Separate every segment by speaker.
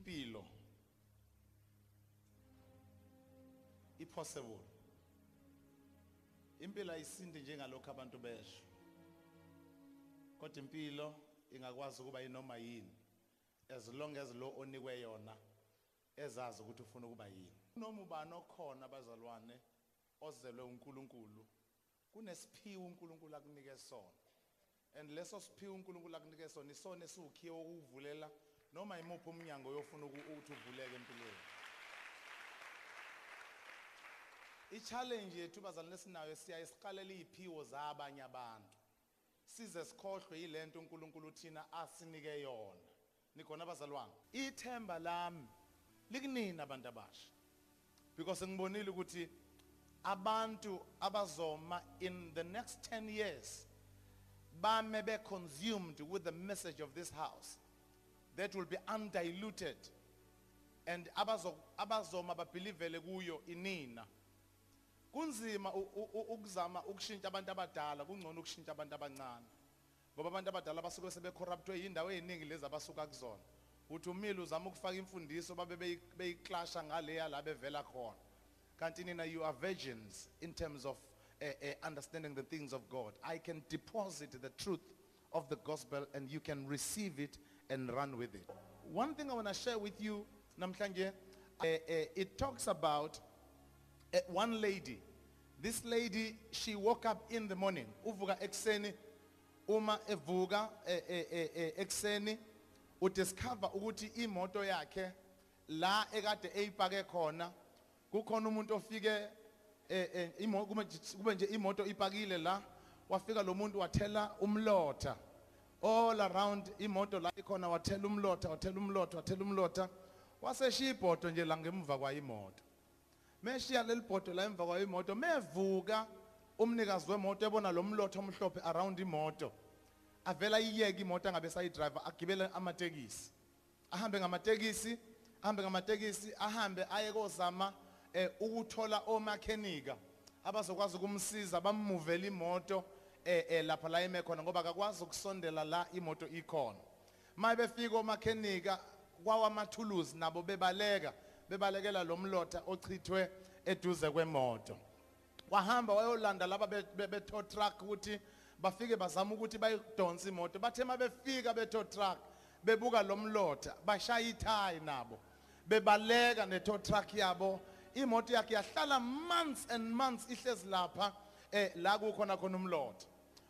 Speaker 1: impilo ipossible. Impilo ayisindi njengalokho abantu besho kodwa impilo ingakwazi ukuba inoma yini. As long as lo onikwe yona ezazi ukuthi ufuna ukuba yini. Noma ubani okhona abazalwane ozelwe uNkulunkulu kunesiphiwo uNkulunkulu akunike sona. And leso siphiwo uNkulunkulu akunike sona isona esiwukhiye ukuvulela noma imuphi umnyango yofuna uku- ukuthi uvuleke empilweni? I-challenge yethu bazalwane esinayo siyaye siqalele iy'phiwo zabanye abantu. Size sikhohlwe yile nto unkulunkulu thina asinike yona. Nikhona abazalwane ithemba lami likunini abantu abasha. Because ngibonile ukuthi abantu abazoma in the next 10 years bame be consumed with the message of this house. That will be undiluted. And abazo- abazoma babhilivele kuyo inina. Kunzima ukuzama ukushintsha abantu abadala kungcono ukushintsha abantu abancane. Ngoba abantu abadala basuke sebecorruptwe yindawo eziningi lezi abasuka kuzona. Uthi umile uzama ukufaka imfundiso babe beyi- beyiklasha ngaleya la bevela khona. Kanti nina you are virgins in terms of uh, uh, understanding the things of god. I can deposit the truth of the gospel and you can receive it and run with it. One thing i want to share with you namhlanje uh, uh, it talks about uh, one lady. This lady she woke up in the morning uvuka ekseni uma evuka ekseni udiscover ukuthi imoto yakhe la ekade eyipake khona kukhona umuntu ofike eh, imo- kube nje- kube nje imoto ipakile la wafika lo muntu wathela umlotha. All around imoto la ikhona wathela umlotha wathela umlotha wathela umlotha. Waseshiya ibhodo nje la ngemuva kwayimoto. Meshiya leli bhodo la emva kwayo imoto mevuka umnikazi wemoto ebona lo mlotho omhlophe around imoto. Avela iyeke imoto angabe sayidriver agibele amatekisi. Ahambe ngamatekisi ahambe ngamatekisi ahambe aye kozama eh, ukuthola omakhenika abazokwazi ukumsiza bamuvele imoto. Eh, eh, lapha la ime khona ngoba akakwazi ukusondela la imoto ikhona. Maye befika omakhenika kwawamathuluzi nabo bebaleka bebalekela lo mlotha ochithwe eduze kwemoto. Wahamba wayolanda laba be- be- beto truck ukuthi bafike bazama ukuthi bayidonsa imoto. Bathe uma befika beto truck bebuka lo mlotha bashaya ithayi nabo bebaleka neto truck yabo. Imoto yakhe yahlala months and months ihlezi lapha. Eh la kukhona khona umlotha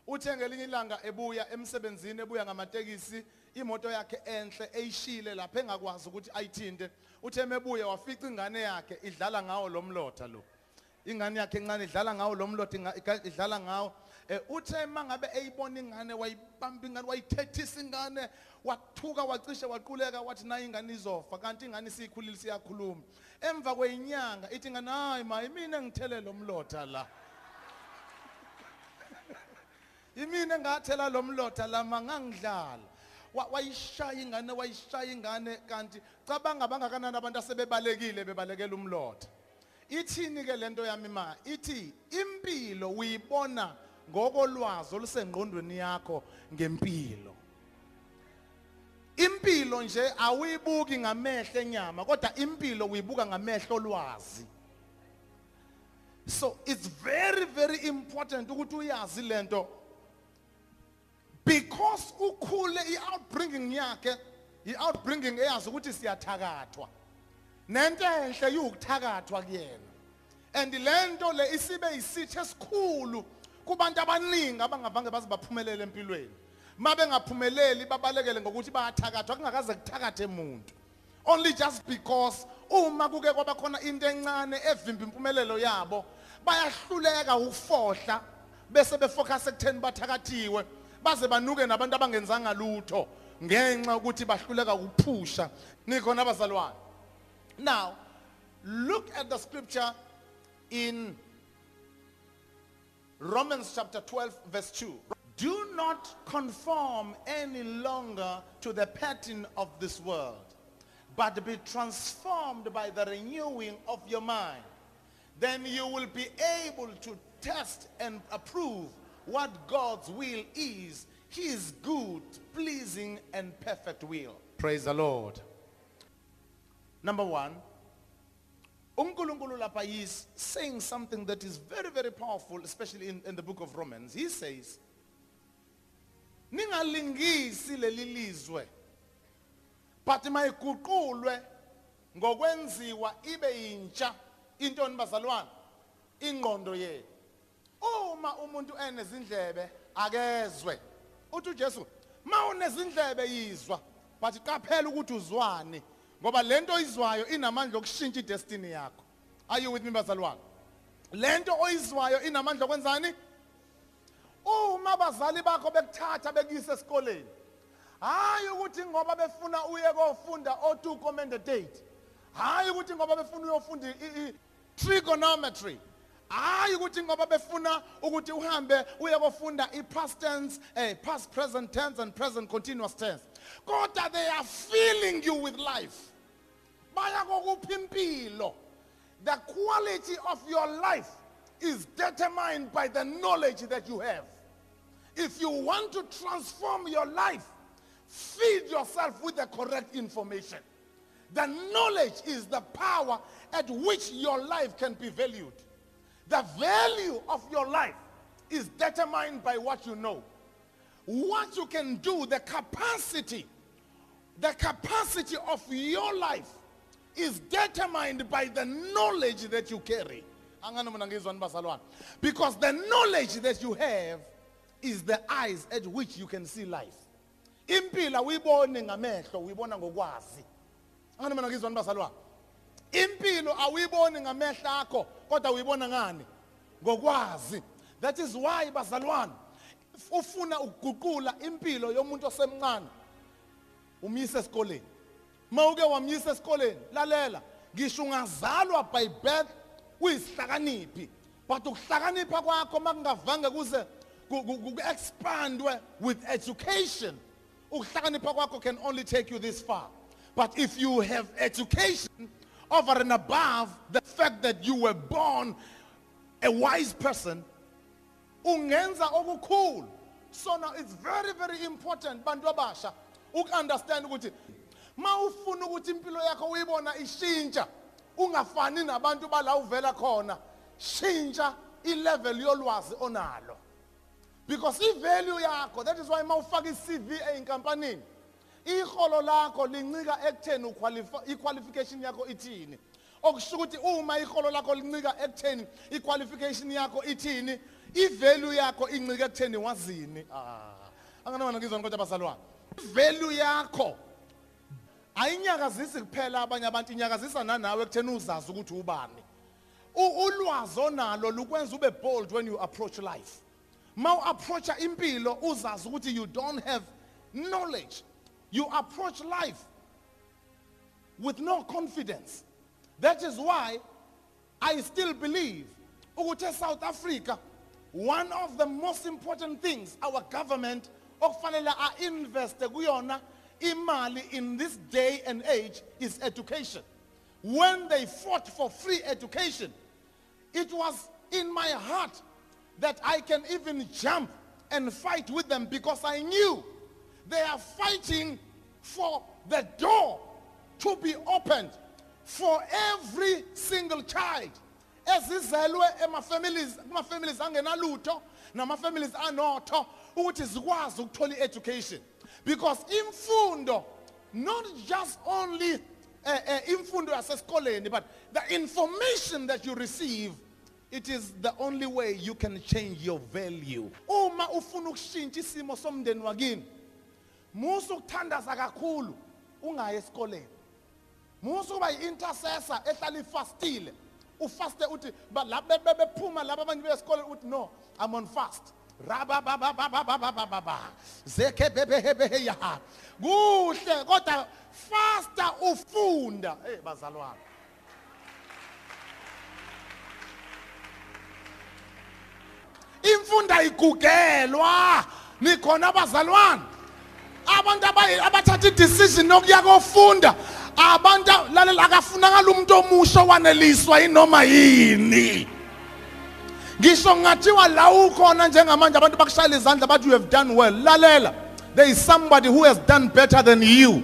Speaker 1: uthe ngelinye ilanga ebuya emsebenzini ebuya ngamatekisi imoto yakhe enhle eyishile lapha engakwazi ukuthi ayithinte. Uthe mebuya wafica ingane yakhe idlala ngawo lo mlotha lo. Ingane yakhe encane idlala ngawo lo mlotha idlala ngawo. Eh uthe mangabe eyibona ingane wayibamba ingane wayithethisa ingane wathuka wacishe waquleka wathi nayi ingane izofa kanti ingane siyikhulile siyakhuluma. Emva kweyinyanga ithi ingane hayi ma imina engithele lo mlotha la. Imina engathela lo mlotha lama ngangidlala. Wa- wayishaya ingane wayishaya ingane kanti cabanga bangakanani abantu asebebalekile bebalekela umlotha. Ithini ke lento yami ma? Ithi impilo uyibona ngokolwazi olusengqondweni yakho ngempilo. Impilo nje awuyibuki ngamehlo enyama kodwa impilo uyibuka ngamehlo olwazi. So it's very very important ukuthi uyazi lento because ukhule i-outbringing yakhe i-outbringing eyazi ukuthi siyathakathwa. Nento enhle yukuthakathwa kuyena. And le nto le isibe yisitho esikhulu kubantu abaningi abangavange baze baphumelele empilweni. Uma bengaphumeleli babalekele ngokuthi bayathakathwa kungakaze kuthakathe muntu. Only just because uma kuke kwaba khona into encane evimba impumelelo yabo bayahluleka ukufohla bese befocus ekutheni bathakathiwe. Baze banuke nabantu abangenzanga lutho ngenxa ukuthi bahluleka ukuphusha. Nikhona abazalwane? Now look at the scripture in Romans chapter 12 verse 2 do not conform any longer to the pattern of this world but be transformed by the renewing of your mind. Then you will be able to test and approve what God's will is, his good, pleasing, and perfect will. Praise the Lord. number 1 uNkulunkulu lapha is saying something that is very very powerful especially in, in the book of Romans he says ningalingisi leli lizwe but mayiguqulwe ngokwenziwa ibe intsha intoni bazalwane ingqondo yethu uma umuntu enezindlebe akezwe. Uthi uJesu ma unezindlebe yizwa but qaphela ukuthi uzwane ngoba lento oyizwayo inamandla okushintsha idestiny yakho. Are you with me bazalwane lento oyizwayo inamandla okwenzani? Uma abazali bakho bekuthatha bekuyisa esikoleni hayi ukuthi ngoba befuna uye kofunda o2 commended date hayi ukuthi ngoba befuna uyofunda trigonometry hayi ukuthi ngoba befuna ukuthi uhambe uye kofunda i-past tense eh, past present tense and present continuous tense. Kodwa they are filling you with life. Baya kokuphi impilo? The quality of your life is determined by the knowledge that you have. If you want to transform your life feed yourself with the correct information. The knowledge is the power at which your life can be valued. The value of your life is determined by what you know. What you can do the capacity the capacity of your life is determined by the knowledge that you carry. Because the knowledge that you have is the eyes at which you can see life. Impila uyibone ngamehlo uyibona ngokwazi. Angani mina ngizwani bazalwane? Impilo awuyiboni ngamehlo akho kodwa uyibona ngani? Ngokwazi. That is why bazalwane ufuna ukuguqula impilo yomuntu osemncane. Umyisa esikoleni. Mawuke wamyisa esikoleni lalela ngisho ungazalwa by birth uyisihlakaniphi but ukuhlakanipha kwakho makungavange kuze ku- ku- ku- expandwe with education. Ukuhlakanipha kwakho can only take you this far. But if you have education over and above the fact that you were born a wise person ungenza okukhulu. So now it's very very important bantu abasha ukunderstand ukuthi mawufuna ukuthi impilo yakho uyibona ishintsha ungafani nabantu bala uvela khona shintsha ilevel yolwazi onalo. Because ivalue yakho that is why mawufaka i-CV eyinkampanini iholo lakho lincika ekutheni uqualify iqualification yakho ithini? Okusho ukuthi uma iholo lakho lincika ekutheni iqualification yakho ithini ivalue yakho incika ekutheni wazini? Ah anganoma ngizwana kodwa bazalwane ivalue yakho ayinyakazisi kuphela abanye abantu inyakazisa nanawe ekutheni uzazi ukuthi ubani. U- ulwazi onalo lukwenza ube bold when you approach life. Ma approacha impilo uzazi ukuthi you don't have knowledge you approach life with no confidence. That is why i still believe ukuthi South Africa one of the most important things our government okufanele a-investe kuyona imali in this day and age is education. When they fought for free education it was in my heart that I can even jump and fight with them because I knew they are fighting for the door to be opened for every single child. Ezizelwe ema-families kuma-families angenalutho nama-families anotho ukuthi zikwazi ukuthola i-education. Because imfundo not just only uh, uh, imfundo yasesikoleni but the information that you receive it is the only way you can change your value. Uma ufuna ukushintsha isimo somndeni wakini musa ukuthandaza kakhulu ungayi esikoleni. Musa ukuba yi-intercessor ehlala ifastile. Ufaste uthi lapho bebephuma laba abanye besikoleni uthi no i'm on fast. Zeke bebehebeheya kuhle kodwa fasta ufunda. Hey bazalwane. Imfunda igugelwa. Nikhona abazalwane abantu abathatha idecision yokuya kofunda abantu lalela akafunakala umuntu omusha owaneliswa inoma yini? Ngisho ngathiwa la ukhona njengamanje abantu bakushayela izandla bathi you have done well. Lalela there is somebody who has done better than you.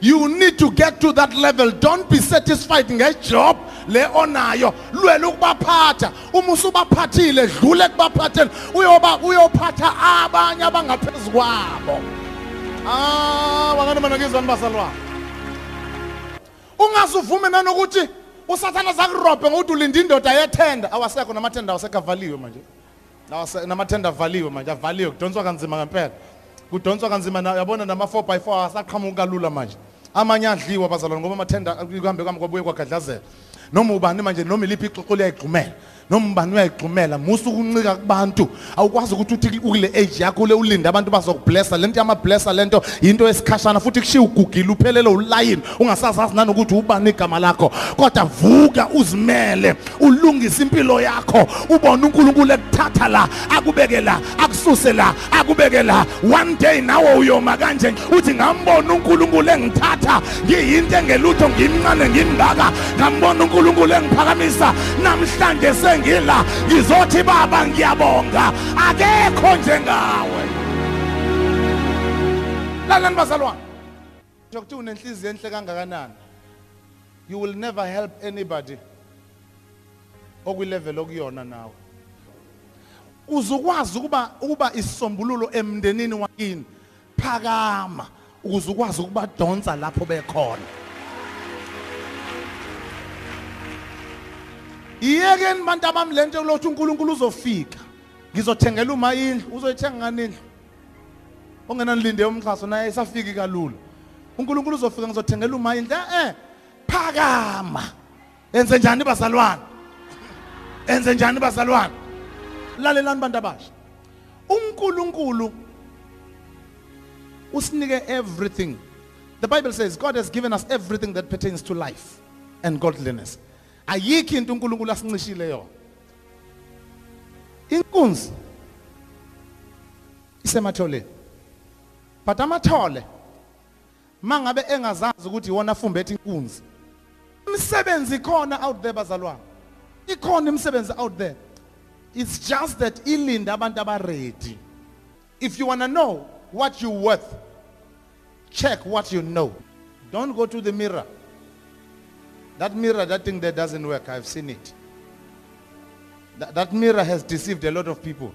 Speaker 1: You need to get to that level. Don't be satisfied ngejob le onayo. Lwela ukubaphatha. Uma usubaphathile dlule ekubaphatheni. Uyoba uyophatha abanye abangaphezulu kwabo. Ah wangani mana ngizwani basalwana ungasuvume nanokuthi usathana zakurobhe ngokuthi ulinda indoda yethenda? Awasekho namathenda awasekho avaliwe manje. Awase- namathenda avaliwe manje avaliwe kudonswa kanzima ngempela. Kudonswa kanzima na- yabona nama-4 by 4 asaqhamuka kalula manje. Amanye adliwa bazalwane ngoba amathenda kuhambe kwami kwabuye kwagadlazela. Noma ubani manje noma iliphi ixoxo liyayigxumela noma ubani uyayigxumela musa ukuncika kubantu. Awukwazi ukuthi uthi ukule age yakho ule ulinde abantu bazokublessa. Lento yamablessa lento into esikhashana futhi kushiya ugugile uphelele ulayini ungasazazi nanokuthi ubani igama lakho. Kodwa vuka uzimele ulungise impilo yakho ubone uNkulunkulu ekuthatha la akubeke la akususe la akubeke la. One day nawe uyoma kanje uthi ngambona uNkulunkulu engithatha ngiyinto engelutho ngimncane ngimngaka ngambona uNkulunkulu engiphakamisa namhlanje sengila ngizothi baba ngiyabonga. Akekho njengawe lalani bazalwane. Njokuthi unenhliziyo enhle kangakanani? You will never help anybody okwilevel okuyona nawe. Uzukwazi ukuba ukuba isisombululo emndenini wakini. Phakama ukuze ukwazi ukubadonsa lapho bekhona. Iyekeni bantu abami lento lothi uNkulunkulu uzofika. Ngizothengela uma indlu uzoyithenga ngani indlu? Ongenanilinde umxhaso naye esafiki kalula. uNkulunkulu uzofika ngizothengela uma indlu. Eh phakama. Enze njani bazalwane? Enze njani bazalwane? Lalelani bantu abasha. uNkulunkulu usinike everything. The bible says god has given us everything that pertains to life and godliness. Ayikho into uNkulunkulu asincishile yona inkunzi isematholeni but amathole mangabe engazazi ukuthi iwona afumbethe inkunzi imisebenzi ikhona out there bazalwane. Ikhona imisebenzi out there. It's just that ilinda abantu abaready. If you want to know what you worth check what you know. Don't go to the mirror. That mirror that thing that doesn't work i've seen it. That, that mirror has deceived a lot of people.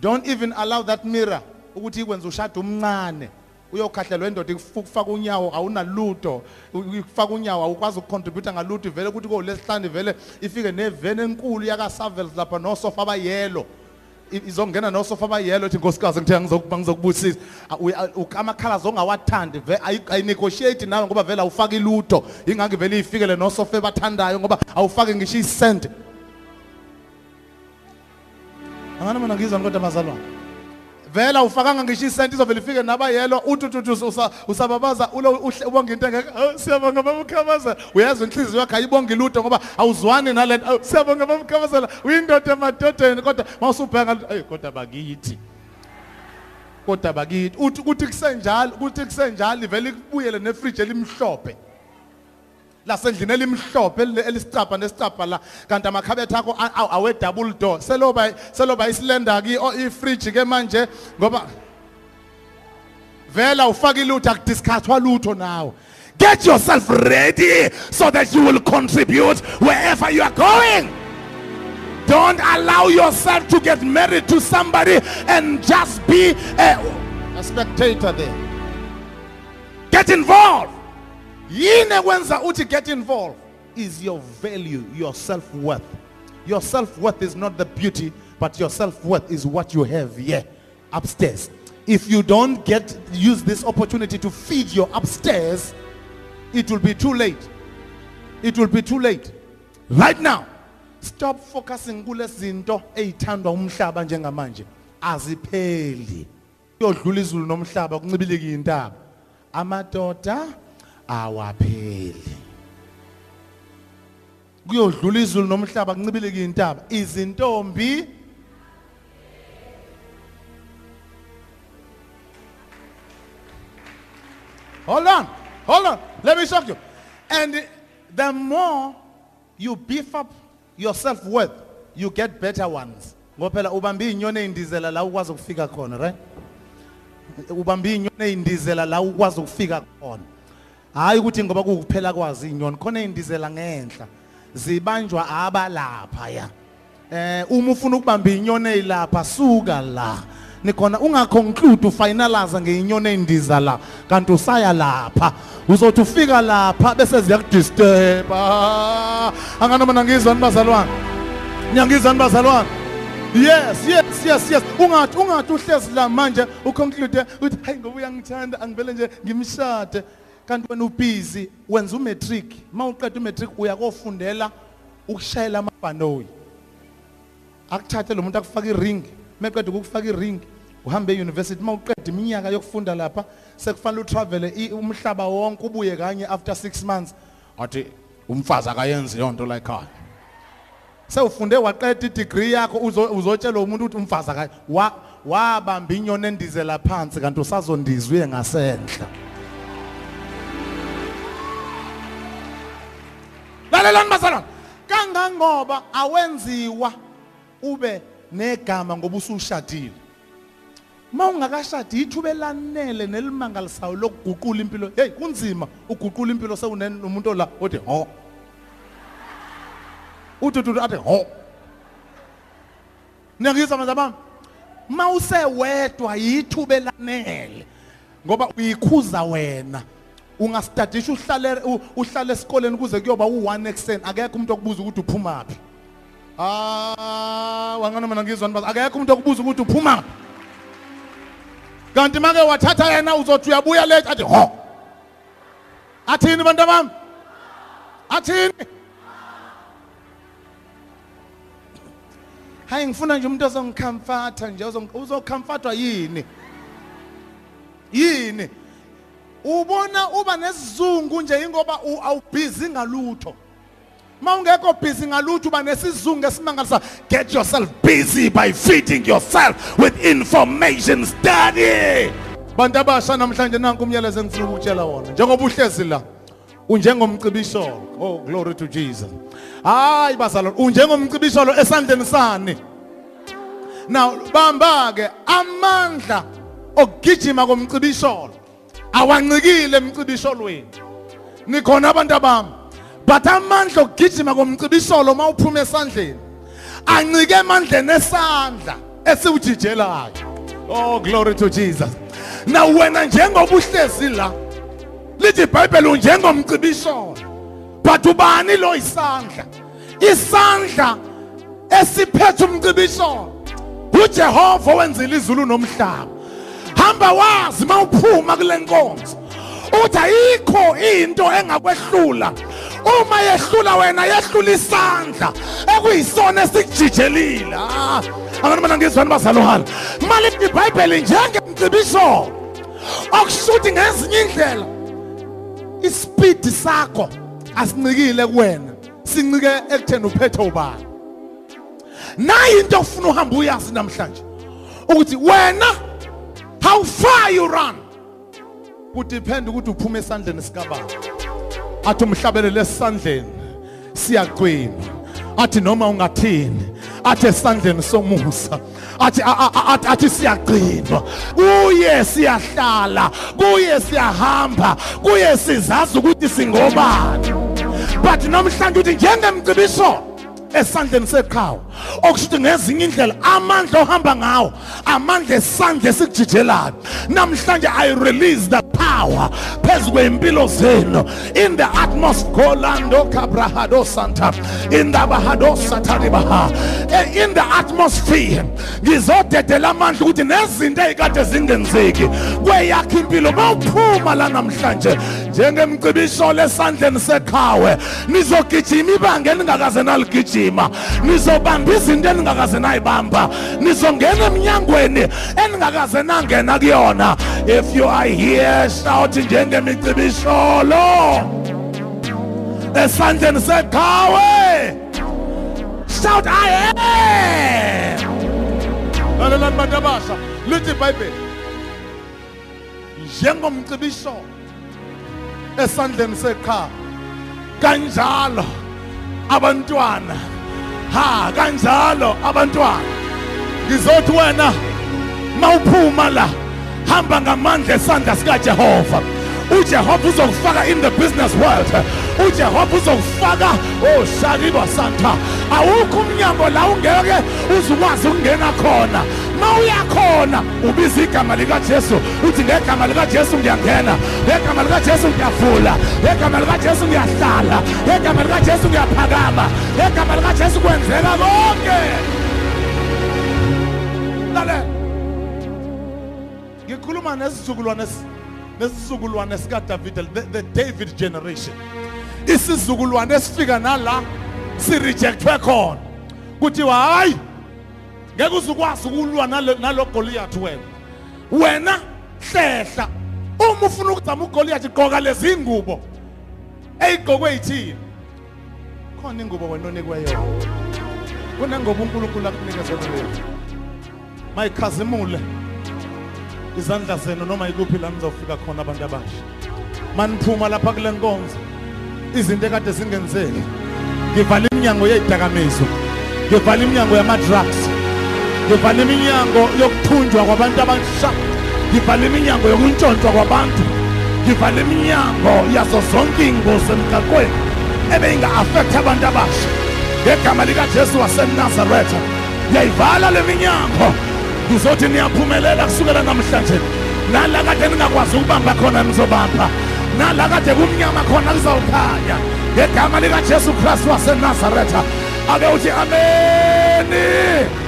Speaker 1: Don't even allow that mirror. Ukuthi ikwenze ushada umncane uyokhahlelwa indoda ikufaka unyawo awunalutho ikufaka unyawo awukwazi ukucontribute ngalutho. Vele ukuthi kolesihlanu vele ifike nevene enkulu yaka Savels lapha nosofa abayelo izongena nosofa abayelo ethi nkosikazi ngithe ngizokuba ngizokubusisa. A- uya- u- amakhala zongawathandi ve ayi- ayinegotiate nawe ngoba vele awufaki ilutho ingakho vele ifikele nosofa ebathandayo ngoba awufaki ngisho isent angana mina ngizwa kodwa bazalwane vela ufakanga ngisho isenti izovela ifike nabayelo uthi uthi uthi usa- usababaza ulo uhle- ubonga into engeke "Awu, siyabonga babukhamazela uyazi inhliziyo yakho ayibonga ilutho ngoba awuzwani nalento "Awu, siyabonga babukhamazela uyindoda emadodeni kodwa mawusubheka hey kodwa bakithi. Kodwa bakithi. Uthi kuthi kusenjalo kuthi kusenjalo ivele ikubuyele nefridge elimhlophe. Lasendlini elimhlophe eli- elisicapha nesicapha la kanti amakhabethe akho awe double door seloba seloba isilenda ki ifridge ke manje ngoba vela ufaka ilutho akudiscusswa lutho nawe
Speaker 2: Get yourself ready so that you will contribute wherever you are going. Don't allow yourself to get married to somebody and just be a,
Speaker 1: a spectator there
Speaker 2: get involved.
Speaker 1: Yini ekwenza uthi get involved is your value your self-worth. Your self-worth is not the beauty but your self-worth is what you have here upstairs. If you don't get use this opportunity to feed your upstairs it will be too late. It will be too late. Right now stop focusing kule zinto ezithandwa umhlaba njengamanje. Azipheli. Yodlula izulu nomhlaba kuncibileke intaba amadoda awapheli kuyodlula izulu nomhlaba kuncibileke intaba izintombi Hold on. Hold on. Let me shock you. And the more you beef up your self-worth, you get better ones. Ngoba phela ubambe inyoni endizela la ukwazi ukufika khona, right? ubambe inyoni eyindizela la ukwazi ukufika khona hayi ukuthi ngoba kukuphela kwazi inyoni khona eyindizela ngenhla zibanjwa abalapha ya eh uma ufuna ukubamba inyoni eyilapha suka la. Nikhona ungaconclude ufinalize ngeinyoni eyindiza la kanti usaya lapha. Uzothi ufika lapha bese ziyakudisturba. Anganoma nangizwani bazalwane? Niyangizwani bazalwane? Yes yes yes yes. Ungathi ungathi uhlezi la manje uconclude uthi hayi ngoba uyangithanda angivele nje ngimshade. Kanti wena ubusy wenza umatric mawuqeda umatric uyakofundela ukushayela amabhanoyi. Akuthathe lo muntu akufaka iring. Meqeda ukufaka iring uhambe euniversity. Mawuqeda iminyaka yokufunda lapha sekufanele utravele i- umhlaba wonke ubuye kanye after 6 months. Athi umfazi akayenzi yonto la ekhaya sewufunde waqeda i-degree yakho uzo- uzotshela umuntu ukuthi umfazi akayi wa wabamba inyoni endizela phansi kanti usazondizwe ngasenhla lalelani bazalwane kangangoba awenziwa ube negama ngoba usushadile. Uma ungakashadi ithuba elanele nelimangalisayo lokuguqula impilo. Hey kunzima uguqula impilo sewunomuntu la othi ho. Uthi athi ho. Niyangizwa manje bami uma usewedwa yithuba elanele ngoba uyikhuza wena. Ungastadisha uhlale u- uhlale esikoleni kuze kuyoba u1 ekseni akekho umuntu okubuza ukuthi uphumaphi ah wangana mina ngizwa nibaza akekho umuntu okubuza ukuthi uphumaphi kanti make wathatha yena uzothi uyabuya late athi ho. Athini bantu bami? Athini? Hayi ngifuna nje umuntu ozongicomforta nje ozong- uzocomfortwa yini? Yini? Ubona uba nesizungu nje ingoba awubhizi ngalutho. Ma ungekho busy ngalutho uba nesizungu esimangalisa get yourself busy by feeding yourself with information study. Bantu abasha namhlanje nanku umyalezo engifuna ukutshela wona. Njengoba uhlezi la unjengomcibisholo oh glory to jesus. Hayi bazalwane unjengomcibisholo esandleni sani. Now bamba ke amandla okugijima komcibisholo awancikile emcibisholweni nikhona abantu abami but amandla okugijima komcibisholo mawuphuma esandleni. Ancike emandleni esandla esiwujijelayo. Oh glory to jesus. Na wena njengoba uhlezi la lithi ibhayibheli unjengomcibisholo but ubani lo isandla? Isandla esiphethe umcibisholo uJehova wenzile izulu nomhlaba. Hamba wazi mawuphuma kule nkonzo uthi ayikho into engakwehlula. Uma yehlula wena yehlula isandla ekuyisona esikujijelile. Ah abantu mina ngizwani bazalwane malithi iBhayibheli njengemcibisho okushuthi ngezinye indlela ispeed sakho asincikile kuwena. Sincike ekutheni uphethe ubani. Nayi into ofuna uhamba uyazi namhlanje ukuthi wena how far you run? Kudepend ukuthi uphuma esandleni sikababa. Athi umhlabelele esandleni siyaqina athi noma ungathini athi esandleni somusa. Athi athi- siyaqina kuye siyahlala kuye siyahamba kuye sizazi ukuthi singobani. But namhlanje uthi njengemcibiso esandleni seqhawe. Okushuthi ngezinye indlela amandla ohamba ngawo amandla esandla esikujijelayo. Namhlanje i release the power phezu kwempilo zenu. In the atmosphere lando kabrahado santa. In the bahado satanibaha Eh, in the atmosphere ngizodedela amandla ukuthi nezinto ezikade zingenzeki. Kweyakho impilo mawuphuma la namhlanje. Njengemcibisho lesandleni seqhawe nizogijima ibanga elingakaze naligijima. Nizobamba izinto eningakaze nayibamba. Nizongena eminyangweni eningakaze nangena kuyona. If you are here shout njengemicibisholo esandleni seqhawe shout i am. Lalelani bantu abasha lithi ibhayibheli njengomcibisho. Esandleni seqhawe kanjalo abantwana. Ha kanjalo abantwana. Ngizothi wena mawuphuma la
Speaker 2: hamba ngamandla esandla sikajehova. Ujehova uzokufaka in the business world. Ujehova uzokufaka oh shaliba santa. Awukho umnyango la ungeke uzukwazi ukungena khona. Ma uyakhona ubiza igama likajesu uthi ngegama likajesu ngiyangena. Ngegama likajesu ngiyavula. Ngegama likajesu ngiyahlala. Ngegama likajesu ngiyaphakama. Ngegama likajesu kwenzeka konke. Lalela ngikhuluma nesizukulwane esi- nesizukulwane sikadavide the, david generation. Isizukulwane esifika nala sirejectwe khona. Kuthiwa hayi ngeke uzukwazi ukulwa nalo- goliyathi wena. Wena hlehla uma ufuna ukuzama ugoliyathi gqoka lezi ngubo eyigqokwe yithini? Khona ingubo wena onikwe yona. Kunengoba unkulunkulu akunikeze leyo mayikhazimule. Izandla zenu noma ikuphi la nizofika khona abantu abasha. Maniphuma lapha kule nkonzo. Izinto ekade zingenzeki. Ngivala iminyango yezidakamizwa. Ngivala iminyango yama-drugs. Ngivala iminyango yokuthunjwa kwabantu abasha. Ngivala iminyango yokuntshontshwa kwabantu. Ngivala iminyango yazo zonke iy'ngozi emgaqweni ebeyinga-afektha abantu abasha. Ngegama likajesu wasenazaretha ngiyayivala le minyango ngizothi niyaphumelela kusukela namhlanje. Nala kade ningakwazi ukubamba khona nizobamba. Nala kade kumnyama khona kuzawukhanya. Ngegama likajesu kristu wasenazaretha ake uthi ameni.